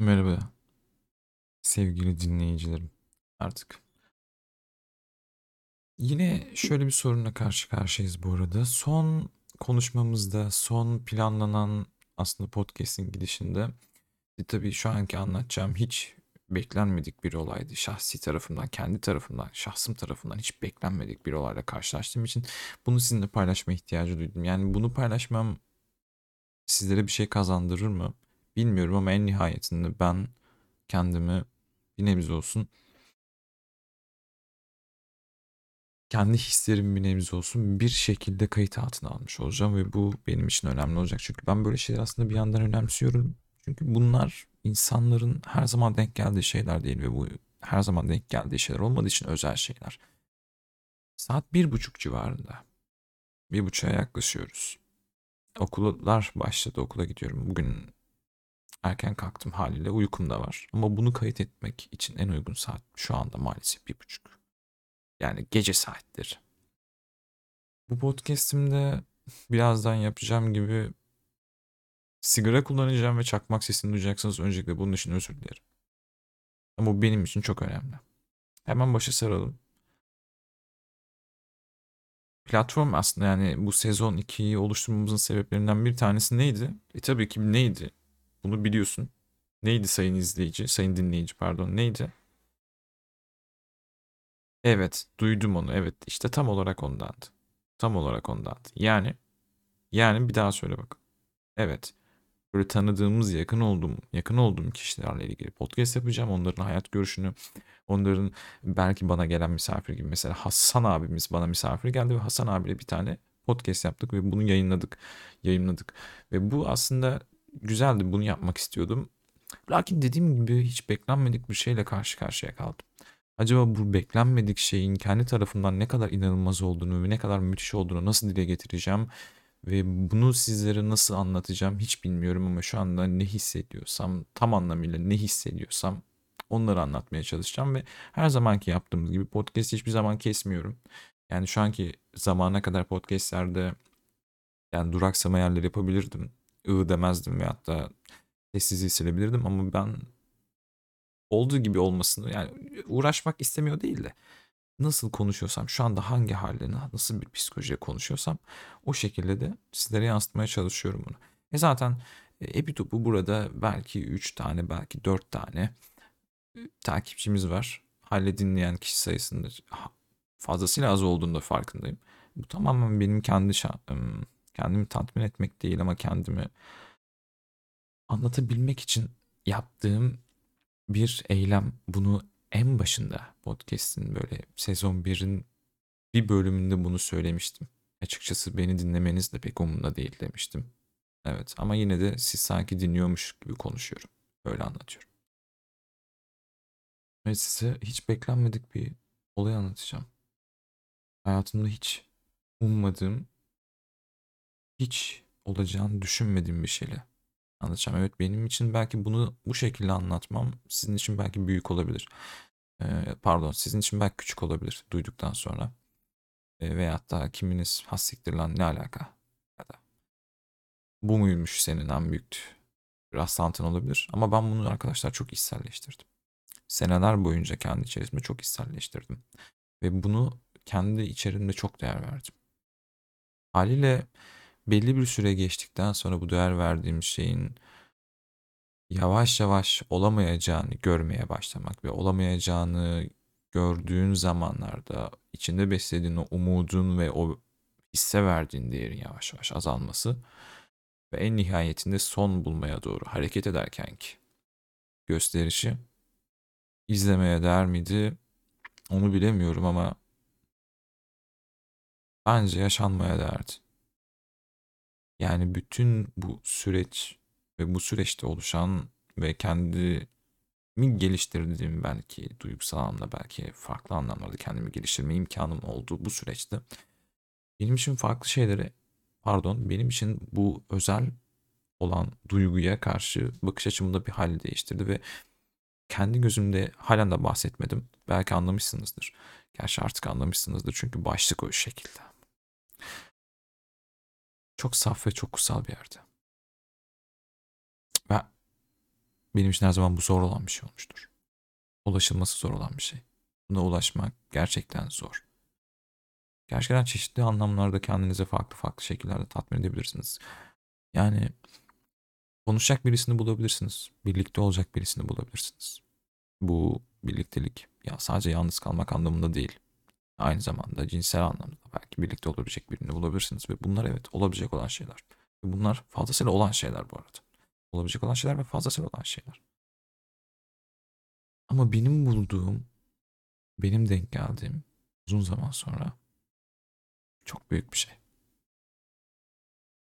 Merhaba sevgili dinleyicilerim artık. Yine şöyle bir sorunla karşı karşıyayız bu arada. Son konuşmamızda, son planlanan aslında podcast'in gidişinde e, tabii şu anki anlatacağım hiç beklenmedik bir olaydı. Şahsi tarafımdan, kendi tarafımdan, şahsım tarafından hiç beklenmedik bir olayla karşılaştığım için bunu sizinle paylaşma ihtiyacı duydum. Yani bunu paylaşmam sizlere bir şey kazandırır mı? Bilmiyorum ama en nihayetinde ben kendimi bir nebze olsun kendi hislerim bir nebze olsun bir şekilde kayıt altına almış olacağım ve bu benim için önemli olacak. Çünkü ben böyle şeyler aslında bir yandan önemsiyorum. Çünkü bunlar insanların her zaman denk geldiği şeyler değil ve bu her zaman denk geldiği şeyler olmadığı için özel şeyler. Saat bir buçuk civarında. Bir buçuğa yaklaşıyoruz. Okullar başladı. Okula gidiyorum. Bugün erken kalktım haliyle. Uykum da var. Ama bunu kayıt etmek için en uygun saat şu anda maalesef bir buçuk. Yani gece saatleri. Bu podcast'imde birazdan yapacağım gibi sigara kullanacağım ve çakmak sesini duyacaksınız. Öncelikle bunun için özür dilerim. Ama bu benim için çok önemli. Hemen başa saralım. Platform aslında yani bu sezon 2'yi oluşturmamızın sebeplerinden bir tanesi neydi? E tabii ki neydi? Bunu biliyorsun. Neydi sayın izleyici, sayın dinleyici pardon neydi? Evet, duydum onu. Evet, işte tam olarak ondandı. Tam olarak ondandı. Yani, yani bir daha söyle bak. Evet, böyle tanıdığımız, yakın olduğum, yakın olduğum kişilerle ilgili podcast yapacağım. Onların hayat görüşünü, onların belki bana gelen misafir gibi. Mesela Hasan abimiz bana misafir geldi ve Hasan abiyle bir tane podcast yaptık ve bunu yayınladık. Yayınladık. Ve bu aslında güzeldi. Bunu yapmak istiyordum. Lakin dediğim gibi hiç beklenmedik bir şeyle karşı karşıya kaldım. Acaba bu beklenmedik şeyin kendi tarafından ne kadar inanılmaz olduğunu ve ne kadar müthiş olduğunu nasıl dile getireceğim ve bunu sizlere nasıl anlatacağım hiç bilmiyorum ama şu anda ne hissediyorsam, tam anlamıyla ne hissediyorsam onları anlatmaya çalışacağım ve her zamanki yaptığımız gibi podcast hiçbir zaman kesmiyorum. Yani şu anki zamana kadar podcastlerde yani duraksama yerler yapabilirdim. I demezdim ve hatta sessiz silebilirdim ama ben olduğu gibi olmasını yani uğraşmak istemiyor değil de nasıl konuşuyorsam şu anda hangi halde nasıl bir psikolojiye konuşuyorsam o şekilde de sizlere yansıtmaya çalışıyorum bunu. E zaten e, Epitop'u burada belki 3 tane belki 4 tane e, takipçimiz var. Halle dinleyen kişi sayısında fazlasıyla az olduğunda farkındayım. Bu tamamen benim kendi kendimi tatmin etmek değil ama kendimi anlatabilmek için yaptığım bir eylem. Bunu en başında podcast'in böyle sezon 1'in bir bölümünde bunu söylemiştim. Açıkçası beni dinlemeniz de pek umurumda değil demiştim. Evet ama yine de siz sanki dinliyormuş gibi konuşuyorum. Öyle anlatıyorum. Ve size hiç beklenmedik bir olay anlatacağım. Hayatımda hiç ummadığım, hiç olacağını düşünmediğim bir şeyle anlatacağım. Evet benim için belki bunu bu şekilde anlatmam sizin için belki büyük olabilir. Ee, pardon sizin için belki küçük olabilir duyduktan sonra. Ee, veyahut da kiminiz hassiktir lan ne alaka ya da bu muymuş senin en büyük rastlantın olabilir. Ama ben bunu arkadaşlar çok içselleştirdim. Seneler boyunca kendi içerisinde çok içselleştirdim. Ve bunu kendi içerimde çok değer verdim. Haliyle belli bir süre geçtikten sonra bu değer verdiğim şeyin yavaş yavaş olamayacağını görmeye başlamak ve olamayacağını gördüğün zamanlarda içinde beslediğin o umudun ve o hisse verdiğin değerin yavaş yavaş azalması ve en nihayetinde son bulmaya doğru hareket ederken ki gösterişi izlemeye değer miydi onu bilemiyorum ama bence yaşanmaya değerdi. Yani bütün bu süreç ve bu süreçte oluşan ve kendimi geliştirdiğim belki duygusal anlamda belki farklı anlamlarda kendimi geliştirme imkanım olduğu bu süreçte benim için farklı şeyleri pardon benim için bu özel olan duyguya karşı bakış açımında bir hal değiştirdi ve kendi gözümde halen de bahsetmedim. Belki anlamışsınızdır. Gerçi artık anlamışsınızdır çünkü başlık o şekilde. Çok saf ve çok kutsal bir yerde. Ve benim için her zaman bu zor olan bir şey olmuştur. Ulaşılması zor olan bir şey. Buna ulaşmak gerçekten zor. Gerçekten çeşitli anlamlarda kendinize farklı farklı şekillerde tatmin edebilirsiniz. Yani konuşacak birisini bulabilirsiniz. Birlikte olacak birisini bulabilirsiniz. Bu birliktelik ya sadece yalnız kalmak anlamında değil. Aynı zamanda cinsel anlamda belki birlikte olabilecek birini bulabilirsiniz ve bunlar evet olabilecek olan şeyler. Bunlar fazlasıyla olan şeyler bu arada. Olabilecek olan şeyler ve fazlasıyla olan şeyler. Ama benim bulduğum, benim denk geldiğim uzun zaman sonra çok büyük bir şey.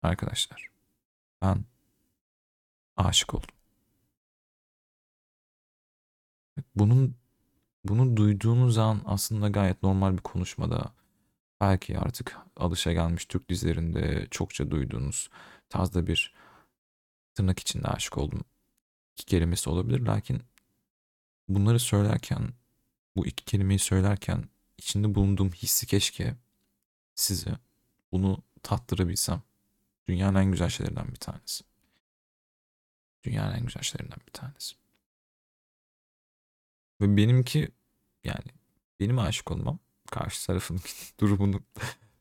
Arkadaşlar, ben aşık oldum. Bunun bunu duyduğunuz an aslında gayet normal bir konuşmada belki artık alışa gelmiş Türk dizilerinde çokça duyduğunuz tarzda bir tırnak içinde aşık oldum iki kelimesi olabilir. Lakin bunları söylerken bu iki kelimeyi söylerken içinde bulunduğum hissi keşke size bunu tattırabilsem. Dünyanın en güzel şeylerinden bir tanesi. Dünyanın en güzel şeylerinden bir tanesi. Ve benimki yani benim aşık olmam karşı tarafın durumunu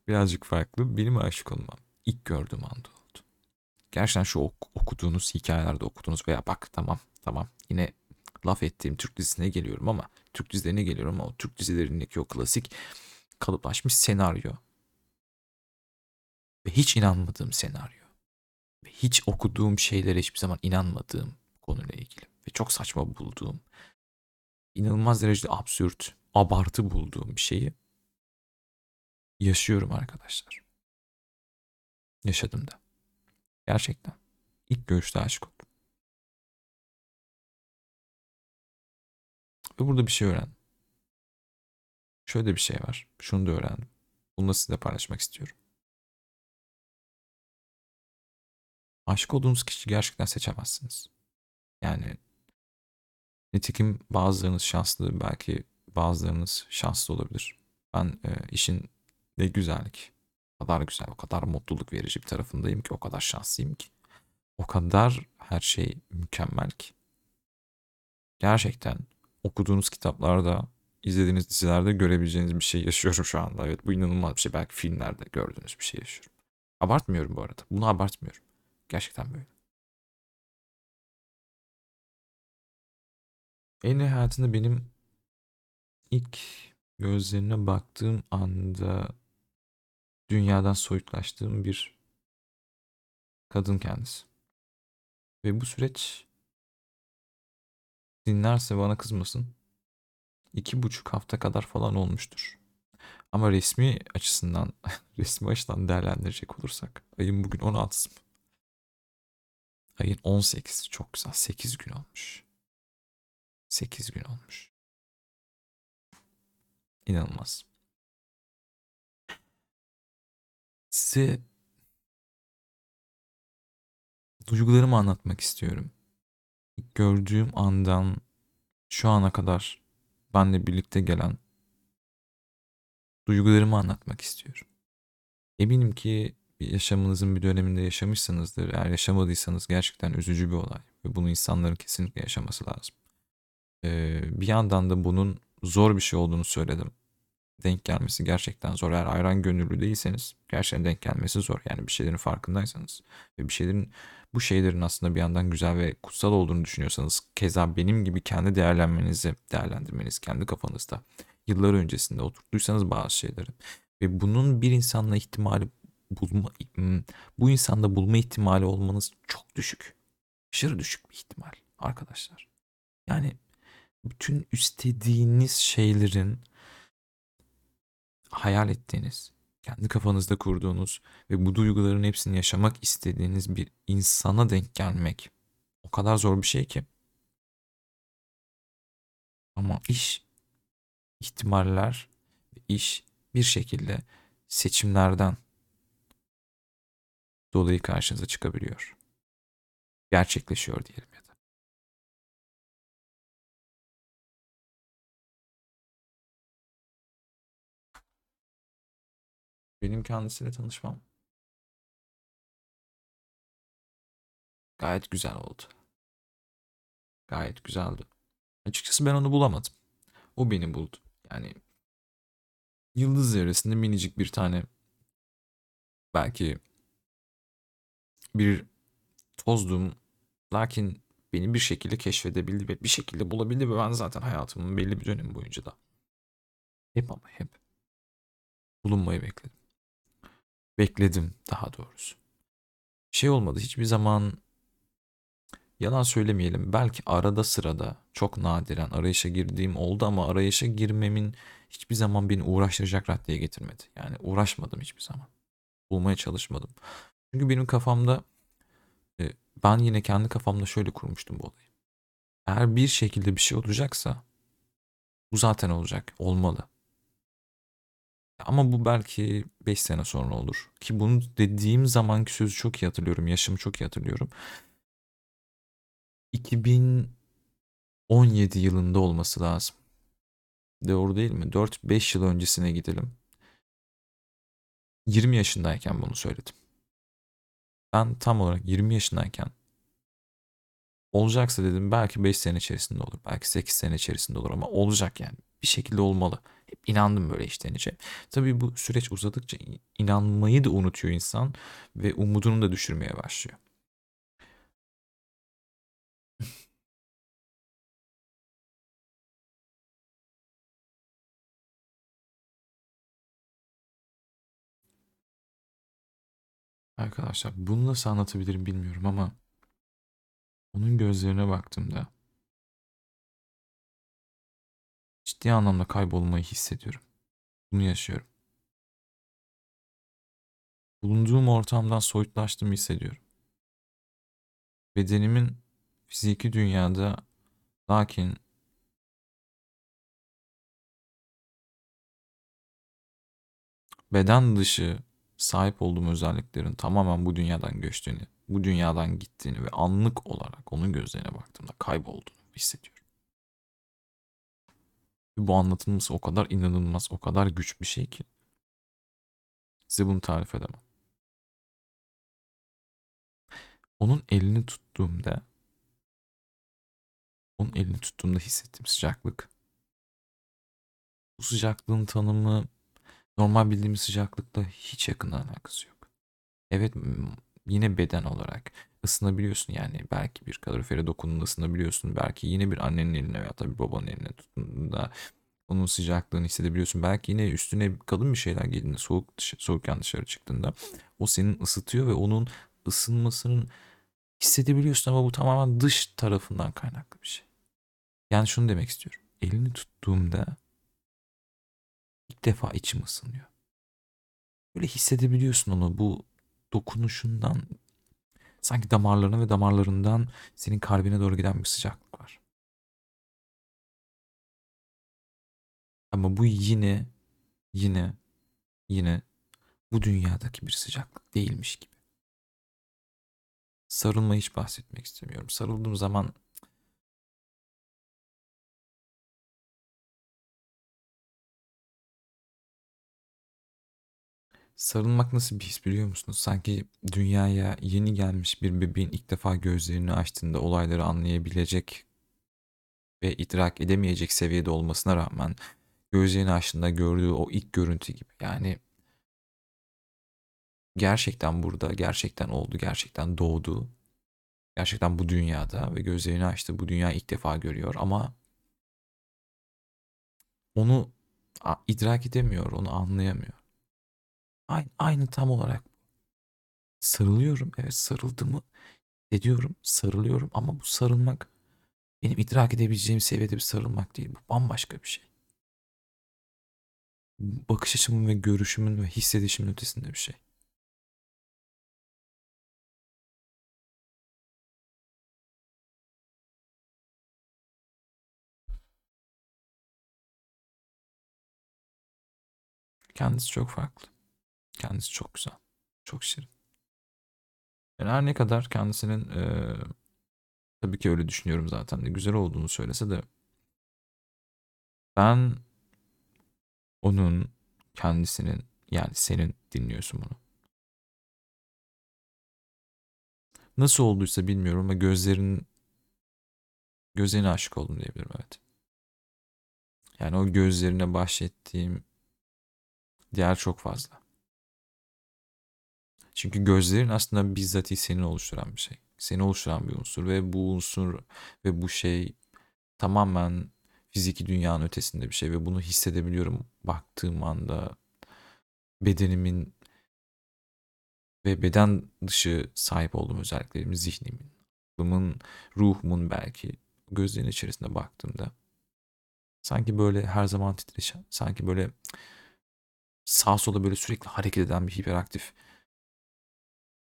birazcık farklı. Benim aşık olmam ilk gördüğüm anda oldu. Gerçekten şu ok- okuduğunuz hikayelerde okuduğunuz veya bak tamam tamam yine laf ettiğim Türk dizisine geliyorum ama Türk dizilerine geliyorum ama o Türk dizilerindeki o klasik kalıplaşmış senaryo ve hiç inanmadığım senaryo ve hiç okuduğum şeylere hiçbir zaman inanmadığım konuyla ilgili ve çok saçma bulduğum inanılmaz derecede absürt, abartı bulduğum bir şeyi yaşıyorum arkadaşlar. Yaşadım da. Gerçekten. İlk görüşte aşık oldum. Ve burada bir şey öğrendim. Şöyle bir şey var. Şunu da öğrendim. Bunu da sizinle paylaşmak istiyorum. Aşık olduğunuz kişiyi gerçekten seçemezsiniz. Yani nitekim bazılarınız şanslı belki bazılarınız şanslı olabilir. Ben e, işin ne güzellik, o kadar güzel, o kadar mutluluk verici bir tarafındayım ki, o kadar şanslıyım ki. O kadar her şey mükemmel ki. Gerçekten okuduğunuz kitaplarda, izlediğiniz dizilerde görebileceğiniz bir şey yaşıyorum şu anda. Evet bu inanılmaz bir şey. Belki filmlerde gördüğünüz bir şey yaşıyorum. Abartmıyorum bu arada. Bunu abartmıyorum. Gerçekten böyle. En hayatında benim ilk gözlerine baktığım anda dünyadan soyutlaştığım bir kadın kendisi. Ve bu süreç dinlerse bana kızmasın. iki buçuk hafta kadar falan olmuştur. Ama resmi açısından, resmi açıdan değerlendirecek olursak ayın bugün 16'sı mı? Ayın 18'i çok güzel. 8 gün olmuş. 8 gün olmuş. İnanılmaz. Size duygularımı anlatmak istiyorum. İlk gördüğüm andan şu ana kadar benle birlikte gelen duygularımı anlatmak istiyorum. Eminim ki yaşamınızın bir döneminde yaşamışsınızdır. Eğer yaşamadıysanız gerçekten üzücü bir olay ve bunu insanların kesinlikle yaşaması lazım. Ee, bir yandan da bunun zor bir şey olduğunu söyledim. Denk gelmesi gerçekten zor. Eğer ayran gönüllü değilseniz gerçekten denk gelmesi zor. Yani bir şeylerin farkındaysanız ve bir şeylerin bu şeylerin aslında bir yandan güzel ve kutsal olduğunu düşünüyorsanız keza benim gibi kendi değerlenmenizi değerlendirmeniz kendi kafanızda yıllar öncesinde oturttuysanız bazı şeyleri ve bunun bir insanla ihtimali bulma bu insanda bulma ihtimali olmanız çok düşük. Aşırı düşük bir ihtimal arkadaşlar. Yani bütün istediğiniz şeylerin hayal ettiğiniz, kendi kafanızda kurduğunuz ve bu duyguların hepsini yaşamak istediğiniz bir insana denk gelmek o kadar zor bir şey ki. Ama iş ihtimaller iş bir şekilde seçimlerden dolayı karşınıza çıkabiliyor. Gerçekleşiyor diyelim Benim kendisiyle tanışmam gayet güzel oldu. Gayet güzeldi. Açıkçası ben onu bulamadım. O beni buldu. Yani yıldız zerresinde minicik bir tane belki bir tozdum lakin beni bir şekilde keşfedebildi ve bir şekilde bulabildi ve ben zaten hayatımın belli bir dönemi boyunca da hep ama hep bulunmayı bekledim. Bekledim daha doğrusu. Şey olmadı hiçbir zaman yalan söylemeyelim belki arada sırada çok nadiren arayışa girdiğim oldu ama arayışa girmemin hiçbir zaman beni uğraştıracak raddeye getirmedi. Yani uğraşmadım hiçbir zaman. Bulmaya çalışmadım. Çünkü benim kafamda e, ben yine kendi kafamda şöyle kurmuştum bu olayı. Eğer bir şekilde bir şey olacaksa bu zaten olacak. Olmalı. Ama bu belki 5 sene sonra olur. Ki bunu dediğim zamanki sözü çok iyi hatırlıyorum. Yaşımı çok iyi hatırlıyorum. 2017 yılında olması lazım. Doğru değil mi? 4-5 yıl öncesine gidelim. 20 yaşındayken bunu söyledim. Ben tam olarak 20 yaşındayken olacaksa dedim belki 5 sene içerisinde olur. Belki 8 sene içerisinde olur ama olacak yani. Bir şekilde olmalı. Hep inandım böyle işten içe. Tabii bu süreç uzadıkça inanmayı da unutuyor insan ve umudunu da düşürmeye başlıyor. Arkadaşlar bunu nasıl anlatabilirim bilmiyorum ama onun gözlerine baktığımda ciddi anlamda kaybolmayı hissediyorum. Bunu yaşıyorum. Bulunduğum ortamdan soyutlaştığımı hissediyorum. Bedenimin fiziki dünyada lakin beden dışı sahip olduğum özelliklerin tamamen bu dünyadan göçtüğünü, bu dünyadan gittiğini ve anlık olarak onun gözlerine baktığımda kaybolduğunu hissediyorum. Bu anlatılması o kadar inanılmaz, o kadar güç bir şey ki size bunu tarif edemem. Onun elini tuttuğumda onun elini tuttuğumda hissettiğim sıcaklık. Bu sıcaklığın tanımı normal bildiğimiz sıcaklıkla hiç yakın alakası yok. Evet yine beden olarak ısınabiliyorsun yani belki bir kalorifere dokunduğunda ısınabiliyorsun. Belki yine bir annenin eline veya da bir babanın eline tuttuğunda onun sıcaklığını hissedebiliyorsun. Belki yine üstüne kalın bir şeyler geldiğinde soğuk dışı, soğukken dışarı çıktığında o senin ısıtıyor ve onun ısınmasının hissedebiliyorsun ama bu tamamen dış tarafından kaynaklı bir şey. Yani şunu demek istiyorum. Elini tuttuğumda ilk defa içim ısınıyor. Böyle hissedebiliyorsun onu bu dokunuşundan sanki damarlarına ve damarlarından senin kalbine doğru giden bir sıcaklık var. Ama bu yine yine yine bu dünyadaki bir sıcaklık değilmiş gibi. Sarılma hiç bahsetmek istemiyorum. Sarıldığım zaman Sarılmak nasıl bir his biliyor musunuz? Sanki dünyaya yeni gelmiş bir bebeğin ilk defa gözlerini açtığında olayları anlayabilecek ve idrak edemeyecek seviyede olmasına rağmen gözlerini açtığında gördüğü o ilk görüntü gibi. Yani gerçekten burada, gerçekten oldu, gerçekten doğdu. Gerçekten bu dünyada ve gözlerini açtı. Bu dünyayı ilk defa görüyor ama onu idrak edemiyor, onu anlayamıyor. Aynı, aynı tam olarak. Sarılıyorum. Evet sarıldığımı ediyorum. Sarılıyorum ama bu sarılmak benim idrak edebileceğim seviyede bir sarılmak değil. Bu bambaşka bir şey. Bakış açımın ve görüşümün ve hissedişimin ötesinde bir şey. Kendisi çok farklı. Kendisi çok güzel. Çok şirin. Yani her ne kadar kendisinin e, tabii ki öyle düşünüyorum zaten de güzel olduğunu söylese de ben onun kendisinin yani senin dinliyorsun bunu. Nasıl olduysa bilmiyorum ama gözlerin gözlerine aşık oldum diyebilirim evet. Yani o gözlerine bahsettiğim diğer çok fazla. Çünkü gözlerin aslında bizzat seni oluşturan bir şey. Seni oluşturan bir unsur ve bu unsur ve bu şey tamamen fiziki dünyanın ötesinde bir şey ve bunu hissedebiliyorum baktığım anda bedenimin ve beden dışı sahip olduğum özelliklerimi zihnimin, aklımın, ruhumun belki gözlerin içerisinde baktığımda sanki böyle her zaman titreşen, sanki böyle sağ sola böyle sürekli hareket eden bir hiperaktif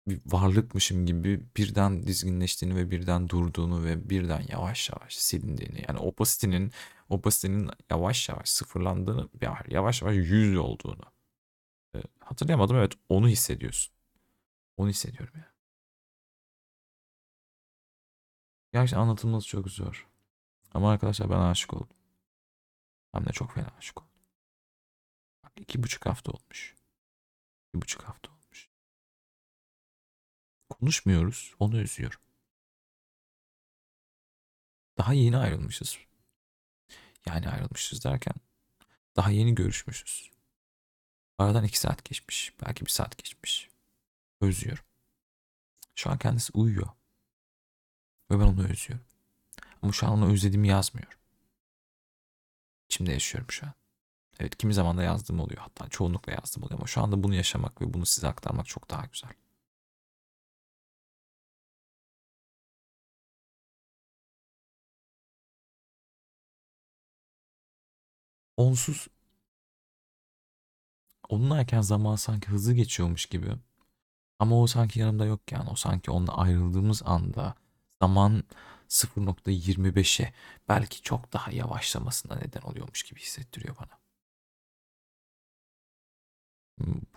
bir varlıkmışım gibi birden dizginleştiğini ve birden durduğunu ve birden yavaş yavaş silindiğini yani opasitenin opasitenin yavaş yavaş sıfırlandığını yavaş yavaş yüz olduğunu e, hatırlayamadım evet onu hissediyorsun. Onu hissediyorum ya. Gerçekten anlatılması çok zor. Ama arkadaşlar ben aşık oldum. Hem de çok fena aşık oldum. Bak iki buçuk hafta olmuş. İki buçuk hafta olmuş. Konuşmuyoruz. Onu üzüyorum. Daha yeni ayrılmışız. Yani ayrılmışız derken daha yeni görüşmüşüz. Aradan iki saat geçmiş. Belki bir saat geçmiş. Özlüyorum. Şu an kendisi uyuyor. Ve ben onu özlüyorum. Ama şu an onu özlediğimi yazmıyorum. İçimde yaşıyorum şu an. Evet kimi zaman da yazdığım oluyor. Hatta çoğunlukla yazdığım oluyor. Ama şu anda bunu yaşamak ve bunu size aktarmak çok daha güzel. Onsuz onunlayken zaman sanki hızlı geçiyormuş gibi. Ama o sanki yanımda yok yani. O sanki onunla ayrıldığımız anda zaman 0.25'e belki çok daha yavaşlamasına neden oluyormuş gibi hissettiriyor bana.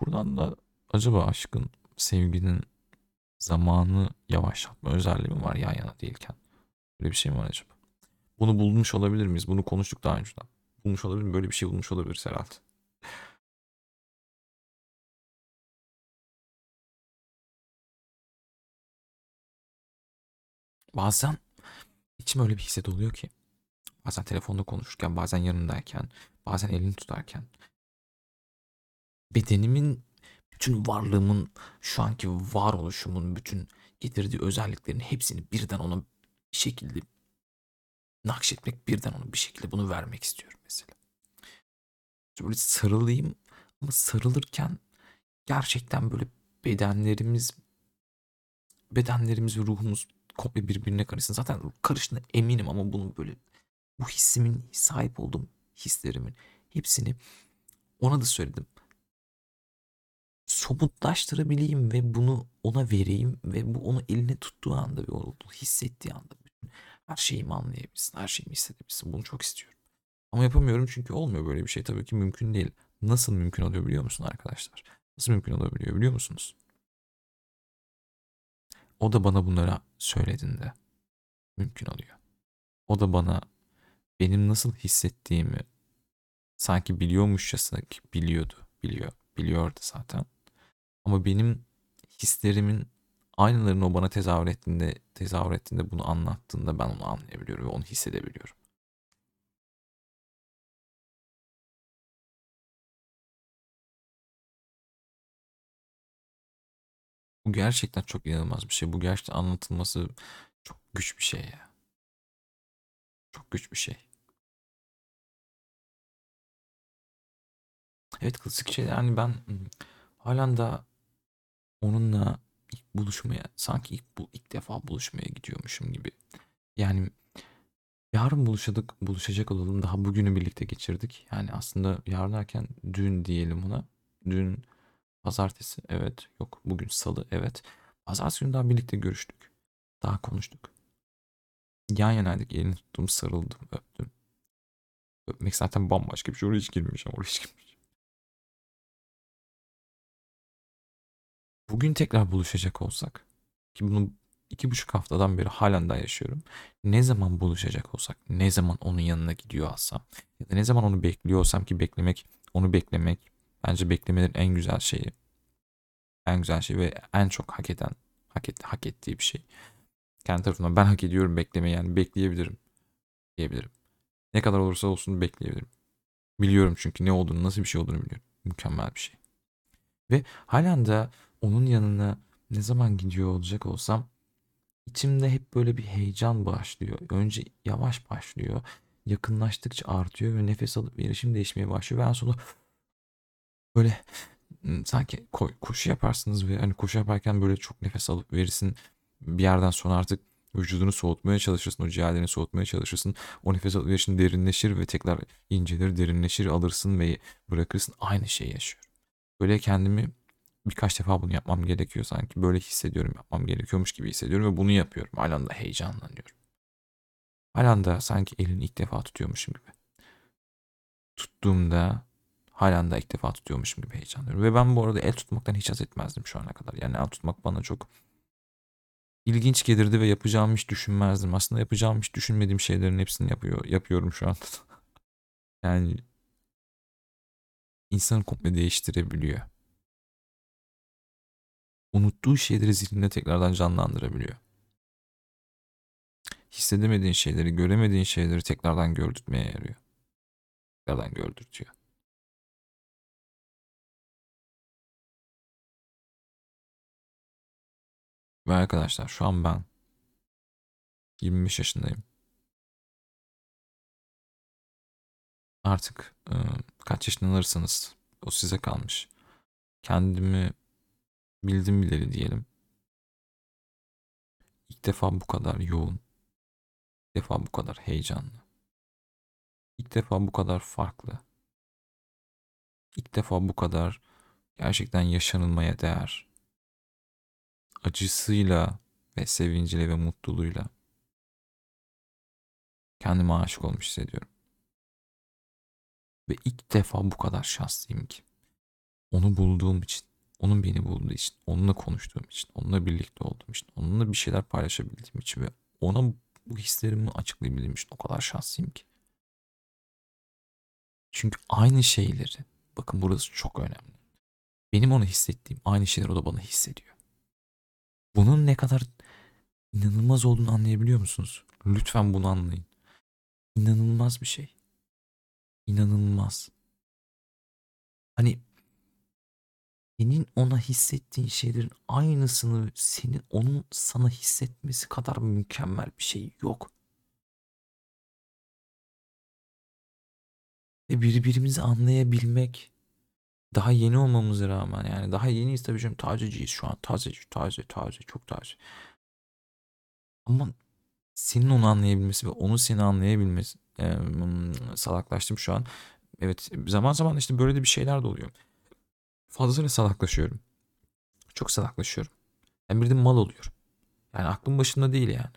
Buradan da acaba aşkın, sevginin zamanı yavaşlatma özelliği mi var yan yana değilken? Böyle bir şey mi var acaba? Bunu bulmuş olabilir miyiz? Bunu konuştuk daha önceden. Bulmuş olabilir? Böyle bir şey bulmuş olabilir herhalde. Bazen içim öyle bir hisset oluyor ki. Bazen telefonda konuşurken, bazen yanındayken, bazen elini tutarken. Bedenimin, bütün varlığımın, şu anki varoluşumun bütün getirdiği özelliklerin hepsini birden ona bir şekilde nakşetmek, birden ona bir şekilde bunu vermek istiyorum mesela. Böyle sarılayım ama sarılırken gerçekten böyle bedenlerimiz bedenlerimiz ve ruhumuz komple birbirine karışsın. Zaten karıştığına eminim ama bunu böyle bu hissimin sahip olduğum hislerimin hepsini ona da söyledim. Somutlaştırabileyim ve bunu ona vereyim ve bu onu eline tuttuğu anda ve onu hissettiği anda bütün her şeyimi anlayabilsin, her şeyimi hissedebilsin. Bunu çok istiyorum. Ama yapamıyorum çünkü olmuyor böyle bir şey. Tabii ki mümkün değil. Nasıl mümkün oluyor biliyor musun arkadaşlar? Nasıl mümkün olabiliyor biliyor musunuz? O da bana bunları söylediğinde mümkün oluyor. O da bana benim nasıl hissettiğimi sanki biliyormuşçasına ki biliyordu, biliyor, biliyordu zaten. Ama benim hislerimin aynılarını o bana tezahür ettiğinde, tezahür ettiğinde bunu anlattığında ben onu anlayabiliyorum ve onu hissedebiliyorum. Bu gerçekten çok inanılmaz bir şey. Bu gerçekten anlatılması çok güç bir şey ya. Çok güç bir şey. Evet klasik şey yani ben halen da onunla buluşmaya sanki ilk, bu, ilk defa buluşmaya gidiyormuşum gibi. Yani yarın buluşadık, buluşacak olalım. Daha bugünü birlikte geçirdik. Yani aslında yarın derken dün diyelim ona. Dün Pazartesi evet. Yok bugün salı evet. Pazartesi günü daha birlikte görüştük. Daha konuştuk. Yan yanaydık. Elini tuttum sarıldım öptüm. Öpmek zaten bambaşka bir şey. Oraya hiç girmeyeceğim. Oraya hiç girmeyeceğim. Bugün tekrar buluşacak olsak ki bunu iki buçuk haftadan beri halen daha yaşıyorum. Ne zaman buluşacak olsak, ne zaman onun yanına gidiyor olsam ya da ne zaman onu bekliyor olsam ki beklemek, onu beklemek Bence beklemelerin en güzel şeyi. En güzel şey ve en çok hak eden, hak, et, hak ettiği bir şey. Kendi tarafından ben hak ediyorum beklemeyi yani bekleyebilirim. diyebilirim. Ne kadar olursa olsun bekleyebilirim. Biliyorum çünkü ne olduğunu, nasıl bir şey olduğunu biliyorum. Mükemmel bir şey. Ve halen de onun yanına ne zaman gidiyor olacak olsam içimde hep böyle bir heyecan başlıyor. Önce yavaş başlıyor. Yakınlaştıkça artıyor ve nefes alıp verişim değişmeye başlıyor. Ve en sonunda böyle sanki koşu yaparsınız ve hani koşu yaparken böyle çok nefes alıp verirsin. Bir yerden sonra artık vücudunu soğutmaya çalışırsın. O ciğerlerini soğutmaya çalışırsın. O nefes alıp verişin derinleşir ve tekrar incelir, derinleşir, alırsın ve bırakırsın. Aynı şeyi yaşıyorum. Böyle kendimi birkaç defa bunu yapmam gerekiyor sanki. Böyle hissediyorum yapmam gerekiyormuş gibi hissediyorum ve bunu yapıyorum. Halen de heyecanlanıyorum. Halen de sanki elini ilk defa tutuyormuşum gibi. Tuttuğumda halen de ilk defa tutuyormuşum gibi heyecanlanıyorum. Ve ben bu arada el tutmaktan hiç haz etmezdim şu ana kadar. Yani el tutmak bana çok ilginç gelirdi ve yapacağımı hiç düşünmezdim. Aslında yapacağımı hiç düşünmediğim şeylerin hepsini yapıyor, yapıyorum şu anda. yani insanı komple değiştirebiliyor. Unuttuğu şeyleri zihninde tekrardan canlandırabiliyor. Hissedemediğin şeyleri, göremediğin şeyleri tekrardan gördürtmeye yarıyor. Tekrardan gördürtüyor. Ve arkadaşlar şu an ben 25 yaşındayım. Artık e, kaç yaşından alırsanız o size kalmış. Kendimi bildim bileli diyelim. İlk defa bu kadar yoğun. İlk defa bu kadar heyecanlı. İlk defa bu kadar farklı. İlk defa bu kadar gerçekten yaşanılmaya değer. Acısıyla ve sevinciyle ve mutluluğuyla kendime aşık olmuş hissediyorum. Ve ilk defa bu kadar şanslıyım ki. Onu bulduğum için, onun beni bulduğu için, onunla konuştuğum için, onunla birlikte olduğum için, onunla bir şeyler paylaşabildiğim için ve ona bu hislerimi açıklayabildiğim için o kadar şanslıyım ki. Çünkü aynı şeyleri, bakın burası çok önemli. Benim ona hissettiğim aynı şeyleri o da bana hissediyor. Bunun ne kadar inanılmaz olduğunu anlayabiliyor musunuz? Lütfen bunu anlayın. İnanılmaz bir şey. İnanılmaz. Hani senin ona hissettiğin şeylerin aynısını senin onun sana hissetmesi kadar mükemmel bir şey yok. Ve birbirimizi anlayabilmek daha yeni olmamıza rağmen yani daha yeniyiz tabii canım tazeciyiz şu an taze taze taze çok taze. Ama senin onu anlayabilmesi ve onu seni anlayabilmesi e, salaklaştım şu an. Evet zaman zaman işte böyle de bir şeyler de oluyor. Fazlasıyla salaklaşıyorum. Çok salaklaşıyorum. Ben bir de mal oluyorum. Yani aklım başında değil yani.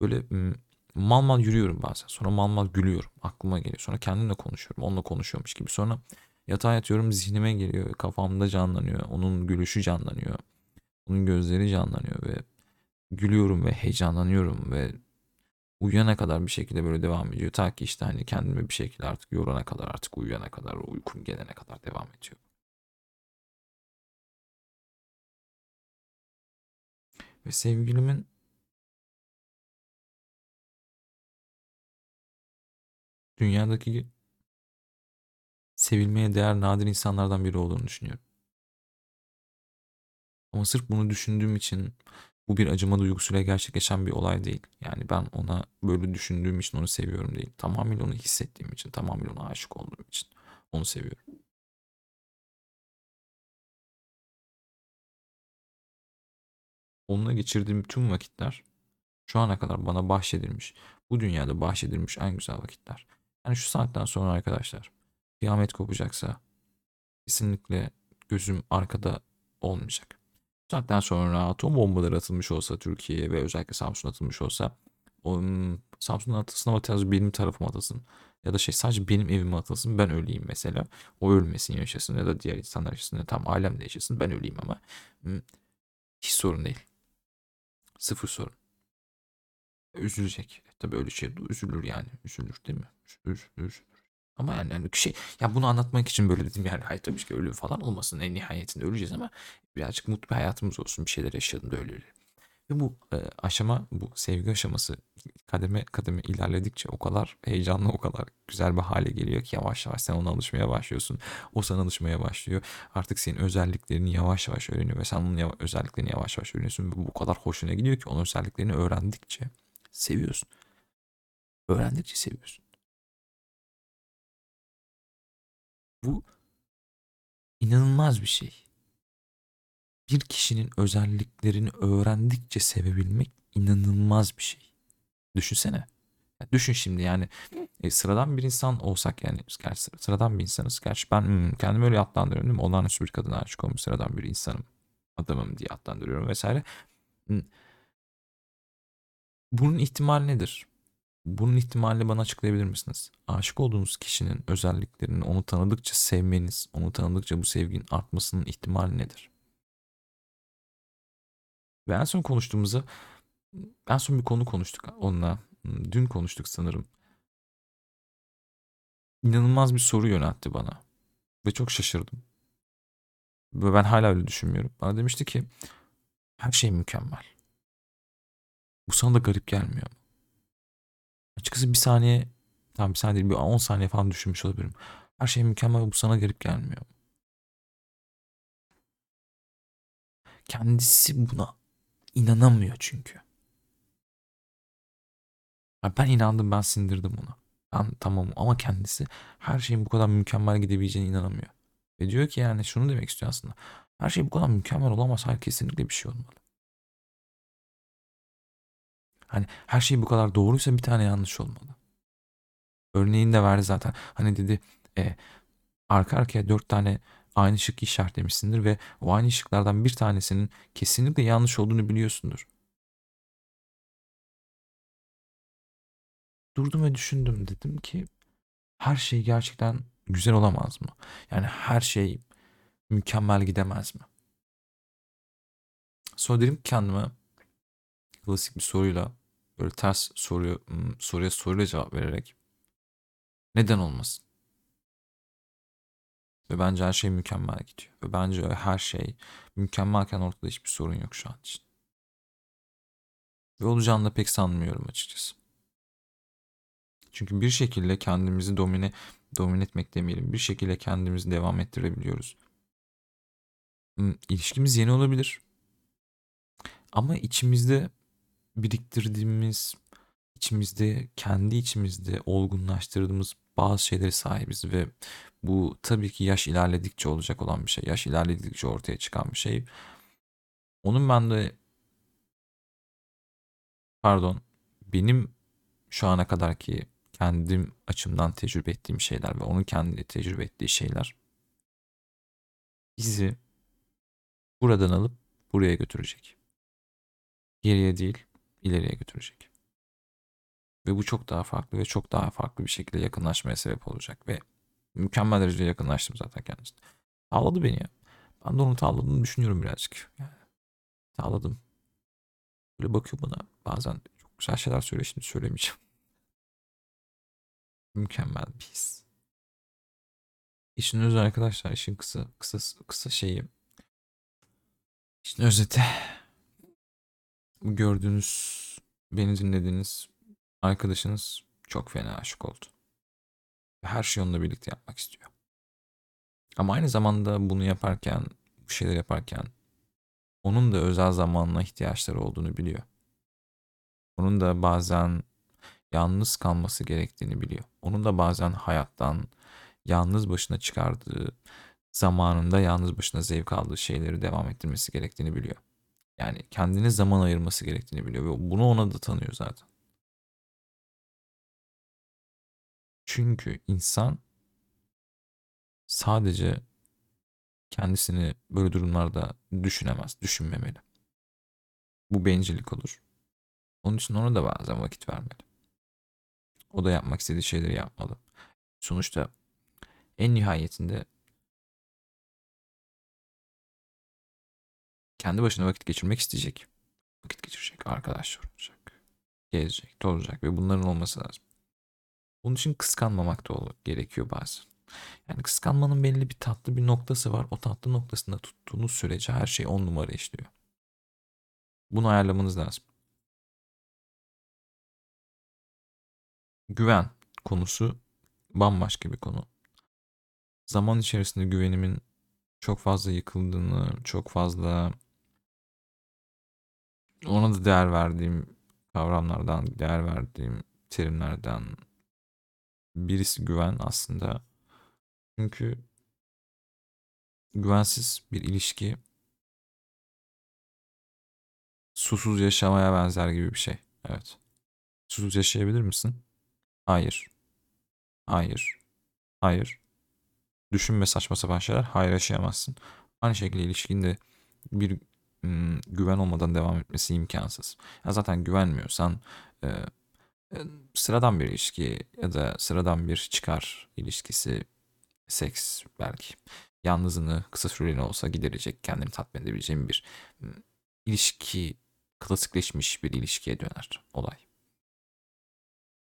Böyle mal mal yürüyorum bazen. Sonra mal mal gülüyorum. Aklıma geliyor. Sonra kendimle konuşuyorum. Onunla konuşuyormuş gibi. Sonra yatağa yatıyorum zihnime geliyor. Kafamda canlanıyor. Onun gülüşü canlanıyor. Onun gözleri canlanıyor ve gülüyorum ve heyecanlanıyorum ve uyuyana kadar bir şekilde böyle devam ediyor. Ta ki işte hani kendimi bir şekilde artık yorana kadar artık uyuyana kadar uykum gelene kadar devam ediyor. Ve sevgilimin dünyadaki sevilmeye değer nadir insanlardan biri olduğunu düşünüyorum. Ama sırf bunu düşündüğüm için bu bir acıma duygusuyla gerçekleşen bir olay değil. Yani ben ona böyle düşündüğüm için onu seviyorum değil. Tamamıyla onu hissettiğim için, tamamıyla ona aşık olduğum için onu seviyorum. Onunla geçirdiğim tüm vakitler şu ana kadar bana bahşedilmiş, bu dünyada bahşedilmiş en güzel vakitler. Yani şu saatten sonra arkadaşlar kıyamet kopacaksa kesinlikle gözüm arkada olmayacak saatten sonra atom bombaları atılmış olsa Türkiye'ye ve özellikle Samsun'a atılmış olsa Samsun'un atılsın ama sadece benim tarafıma atılsın. Ya da şey sadece benim evime atılsın ben öleyim mesela. O ölmesin yaşasın ya da diğer insanlar yaşasın ya tam alemde yaşasın ben öleyim ama hiç sorun değil. Sıfır sorun. Üzülecek. Tabii öyle şey üzülür yani. Üzülür değil mi? Üzülür. üzülür. Ama yani, yani şey ya bunu anlatmak için böyle dedim yani hayır tabii ki ölüm falan olmasın en nihayetinde öleceğiz ama birazcık mutlu bir hayatımız olsun bir şeyler yaşayalım da öyle öyle. Ve bu e, aşama, bu sevgi aşaması kademe kademe ilerledikçe o kadar heyecanlı, o kadar güzel bir hale geliyor ki yavaş yavaş sen ona alışmaya başlıyorsun. O sana alışmaya başlıyor. Artık senin özelliklerini yavaş yavaş öğreniyor ve sen onun yava- özelliklerini yavaş yavaş öğreniyorsun. Ve bu kadar hoşuna gidiyor ki onun özelliklerini öğrendikçe seviyorsun. Öğrendikçe seviyorsun. Bu inanılmaz bir şey. Bir kişinin özelliklerini öğrendikçe sevebilmek inanılmaz bir şey. Düşünsene. Ya düşün şimdi yani e, sıradan bir insan olsak yani gerçi sıra- sıradan bir insanız. Gerçi ben hmm, kendimi öyle adlandırıyorum değil mi? Olağanüstü bir kadına aşık olmuş sıradan bir insanım. Adamım diye adlandırıyorum vesaire. Hmm, Bunun ihtimali nedir? Bunun ihtimalini bana açıklayabilir misiniz? Aşık olduğunuz kişinin özelliklerini onu tanıdıkça sevmeniz, onu tanıdıkça bu sevginin artmasının ihtimali nedir? Ve en son konuştuğumuzda en son bir konu konuştuk onunla. Dün konuştuk sanırım. İnanılmaz bir soru yöneltti bana. Ve çok şaşırdım. Ve ben hala öyle düşünmüyorum. Bana demişti ki her şey mükemmel. Bu sana da garip gelmiyor mu? Açıkçası bir saniye, tam bir saniye değil bir 10 saniye falan düşünmüş olabilirim. Her şey mükemmel bu sana garip gelmiyor? Kendisi buna inanamıyor çünkü. Ben inandım ben sindirdim ona. Ben tamam ama kendisi her şeyin bu kadar mükemmel gidebileceğine inanamıyor. Ve diyor ki yani şunu demek istiyor aslında. Her şey bu kadar mükemmel olamaz. Hayır kesinlikle bir şey olmalı. Hani her şey bu kadar doğruysa bir tane yanlış olmalı. Örneğini de verdi zaten. Hani dedi e, arka arkaya dört tane aynı şık işaretlemişsindir ve o aynı şıklardan bir tanesinin kesinlikle yanlış olduğunu biliyorsundur. Durdum ve düşündüm dedim ki her şey gerçekten güzel olamaz mı? Yani her şey mükemmel gidemez mi? Sonra dedim ki kendime klasik bir soruyla böyle ters soruyu soruya soruyla cevap vererek neden olmasın? Ve bence her şey mükemmel gidiyor. Ve bence her şey mükemmelken ortada hiçbir sorun yok şu an için. Ve olacağını da pek sanmıyorum açıkçası. Çünkü bir şekilde kendimizi domine domine etmek demeyelim. Bir şekilde kendimizi devam ettirebiliyoruz. Hmm, İlişkimiz yeni olabilir. Ama içimizde biriktirdiğimiz, içimizde, kendi içimizde olgunlaştırdığımız bazı şeylere sahibiz ve bu tabii ki yaş ilerledikçe olacak olan bir şey. Yaş ilerledikçe ortaya çıkan bir şey. Onun bende pardon benim şu ana kadar ki kendim açımdan tecrübe ettiğim şeyler ve onun kendi tecrübe ettiği şeyler bizi buradan alıp buraya götürecek. Geriye değil, ileriye götürecek. Ve bu çok daha farklı ve çok daha farklı bir şekilde yakınlaşmaya sebep olacak. Ve mükemmel derecede yakınlaştım zaten kendisine. Tavladı beni ya. Ben de onu tavladığını düşünüyorum birazcık. Yani, tavladım. Böyle bakıyor bana bazen çok güzel şeyler söylüyor şimdi söylemeyeceğim. Mükemmel bir his. İşin özü arkadaşlar işin kısa kısa kısa şeyi. İşin özeti. Gördüğünüz beni dinlediğiniz arkadaşınız çok fena aşık oldu. Her şeyi onunla birlikte yapmak istiyor. Ama aynı zamanda bunu yaparken, bu şeyler yaparken onun da özel zamanına ihtiyaçları olduğunu biliyor. Onun da bazen yalnız kalması gerektiğini biliyor. Onun da bazen hayattan yalnız başına çıkardığı, zamanında yalnız başına zevk aldığı şeyleri devam ettirmesi gerektiğini biliyor. Yani kendine zaman ayırması gerektiğini biliyor ve bunu ona da tanıyor zaten. Çünkü insan sadece kendisini böyle durumlarda düşünemez, düşünmemeli. Bu bencillik olur. Onun için ona da bazen vakit vermeli. O da yapmak istediği şeyleri yapmalı. Sonuçta en nihayetinde kendi başına vakit geçirmek isteyecek. Vakit geçirecek, arkadaşlar olacak, gezecek, tozacak ve bunların olması lazım. Bunun için kıskanmamak da gerekiyor bazen. Yani kıskanmanın belli bir tatlı bir noktası var. O tatlı noktasında tuttuğunuz sürece her şey on numara işliyor. Bunu ayarlamanız lazım. Güven konusu bambaşka bir konu. Zaman içerisinde güvenimin çok fazla yıkıldığını, çok fazla ona da değer verdiğim kavramlardan, değer verdiğim terimlerden birisi güven aslında. Çünkü güvensiz bir ilişki susuz yaşamaya benzer gibi bir şey. Evet. Susuz yaşayabilir misin? Hayır. Hayır. Hayır. Düşünme saçma sapan şeyler. Hayır yaşayamazsın. Aynı şekilde ilişkinde bir güven olmadan devam etmesi imkansız. Ya zaten güvenmiyorsan e, sıradan bir ilişki ya da sıradan bir çıkar ilişkisi, seks belki. Yalnızlığını kısa süreli olsa giderecek, kendini tatmin edebileceğin bir ilişki, klasikleşmiş bir ilişkiye döner olay.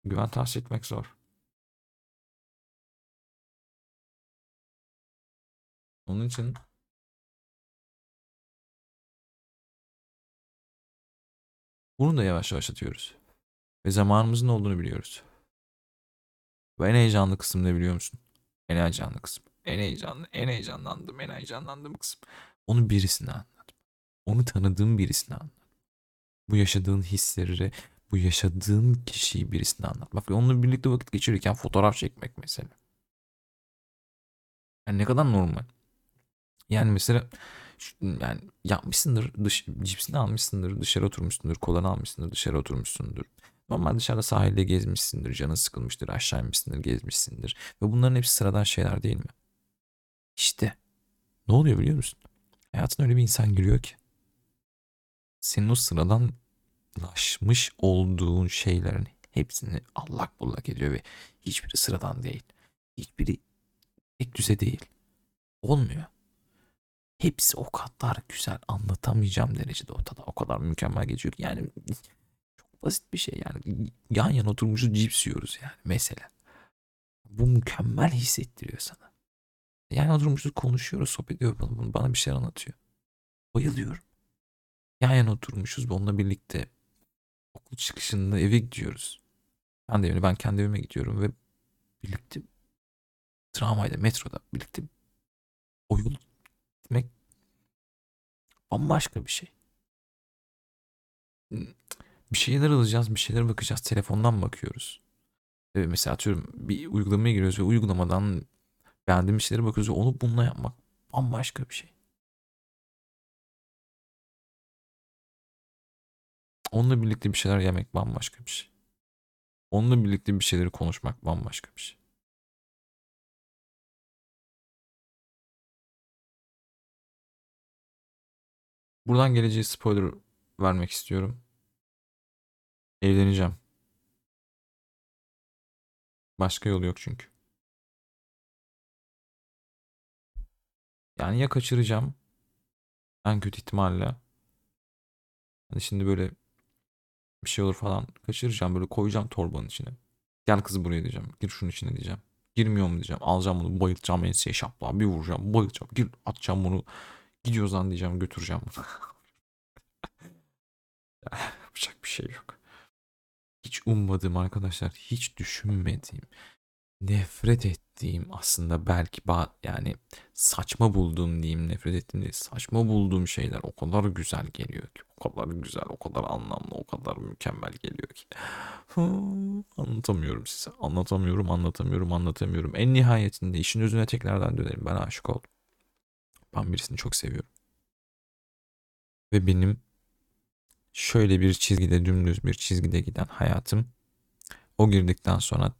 Güven tahsis etmek zor. Onun için bunu da yavaş yavaş atıyoruz. Ve zamanımızın olduğunu biliyoruz. Ve en heyecanlı kısım ne biliyor musun? En heyecanlı kısım. En heyecanlı, en heyecanlandım, en heyecanlandığım kısım. Onu birisine anladım. Onu tanıdığım birisine anladım. Bu yaşadığın hisleri, bu yaşadığın kişiyi birisine anlatmak ve onunla birlikte vakit geçirirken fotoğraf çekmek mesela. Yani ne kadar normal. Yani mesela yani yapmışsındır dış, cipsini almışsındır dışarı oturmuşsundur kolanı almışsındır dışarı oturmuşsundur. Normal dışarıda sahilde gezmişsindir canın sıkılmıştır aşağı inmişsindir gezmişsindir. Ve bunların hepsi sıradan şeyler değil mi? İşte ne oluyor biliyor musun? Hayatına öyle bir insan giriyor ki. Senin o sıradanlaşmış olduğun şeylerin hepsini allak bullak ediyor ve hiçbiri sıradan değil. Hiçbiri tek düze değil. Olmuyor. Hepsi o kadar güzel anlatamayacağım derecede ortada. O kadar mükemmel geçiyor yani basit bir şey yani. Yan yana oturmuşuz cips yiyoruz yani mesela. Bu mükemmel hissettiriyor sana. Yani oturmuşuz konuşuyoruz sohbet ediyor bana, bir şeyler anlatıyor. Bayılıyorum. Yan yana oturmuşuz onunla birlikte okul çıkışında eve gidiyoruz. Ben de evine, ben kendi evime gidiyorum ve birlikte tramvayda, metroda birlikte o yol gitmek bambaşka bir şey. Bir şeyler alacağız, bir şeyler bakacağız. Telefondan bakıyoruz. Evet, mesela atıyorum bir uygulamaya giriyoruz ve uygulamadan beğendiğimiz şeylere bakıyoruz ve onu bununla yapmak bambaşka bir şey. Onunla birlikte bir şeyler yemek bambaşka bir şey. Onunla birlikte bir şeyleri konuşmak bambaşka bir şey. Buradan geleceği spoiler vermek istiyorum. Evleneceğim. Başka yolu yok çünkü. Yani ya kaçıracağım. En kötü ihtimalle. Hani şimdi böyle bir şey olur falan. Kaçıracağım böyle koyacağım torbanın içine. Gel kızı buraya diyeceğim. Gir şunun içine diyeceğim. Girmiyor mu diyeceğim. Alacağım bunu bayıltacağım enseye şapla. Bir vuracağım bayıltacağım. Gir atacağım bunu. Gidiyoruz lan diyeceğim götüreceğim bunu. Yapacak bir şey yok. Hiç ummadığım arkadaşlar, hiç düşünmediğim, nefret ettiğim aslında belki yani saçma bulduğum diyeyim nefret ettiğim değil saçma bulduğum şeyler o kadar güzel geliyor ki o kadar güzel o kadar anlamlı o kadar mükemmel geliyor ki. Anlatamıyorum size anlatamıyorum anlatamıyorum anlatamıyorum. En nihayetinde işin özüne tekrardan dönelim ben aşık oldum. Ben birisini çok seviyorum. Ve benim şöyle bir çizgide dümdüz bir çizgide giden hayatım o girdikten sonra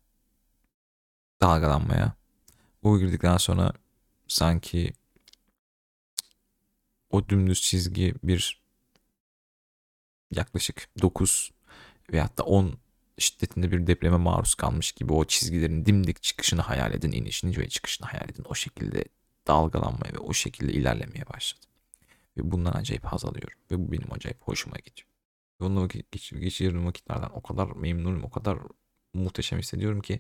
dalgalanmaya o girdikten sonra sanki o dümdüz çizgi bir yaklaşık 9 veyahut da 10 şiddetinde bir depreme maruz kalmış gibi o çizgilerin dimdik çıkışını hayal edin, inişini ve çıkışını hayal edin. O şekilde dalgalanmaya ve o şekilde ilerlemeye başladım. Ve bundan acayip haz alıyorum. Ve bu benim acayip hoşuma gidiyor. Onunla vakit, geçirdiğim vakitlerden o kadar memnunum, o kadar muhteşem hissediyorum ki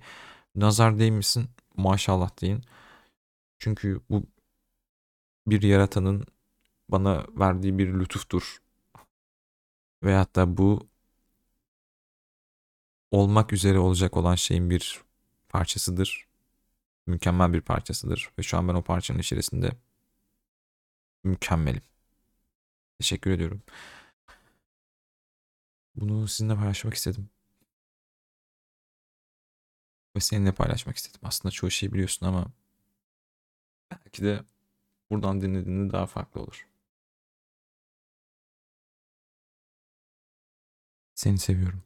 nazar değmişsin maşallah deyin. Çünkü bu bir yaratanın bana verdiği bir lütuftur. ve hatta bu olmak üzere olacak olan şeyin bir parçasıdır. Mükemmel bir parçasıdır ve şu an ben o parçanın içerisinde mükemmelim. Teşekkür ediyorum. Bunu sizinle paylaşmak istedim. Ve seninle paylaşmak istedim. Aslında çoğu şeyi biliyorsun ama belki de buradan dinlediğinde daha farklı olur. Seni seviyorum.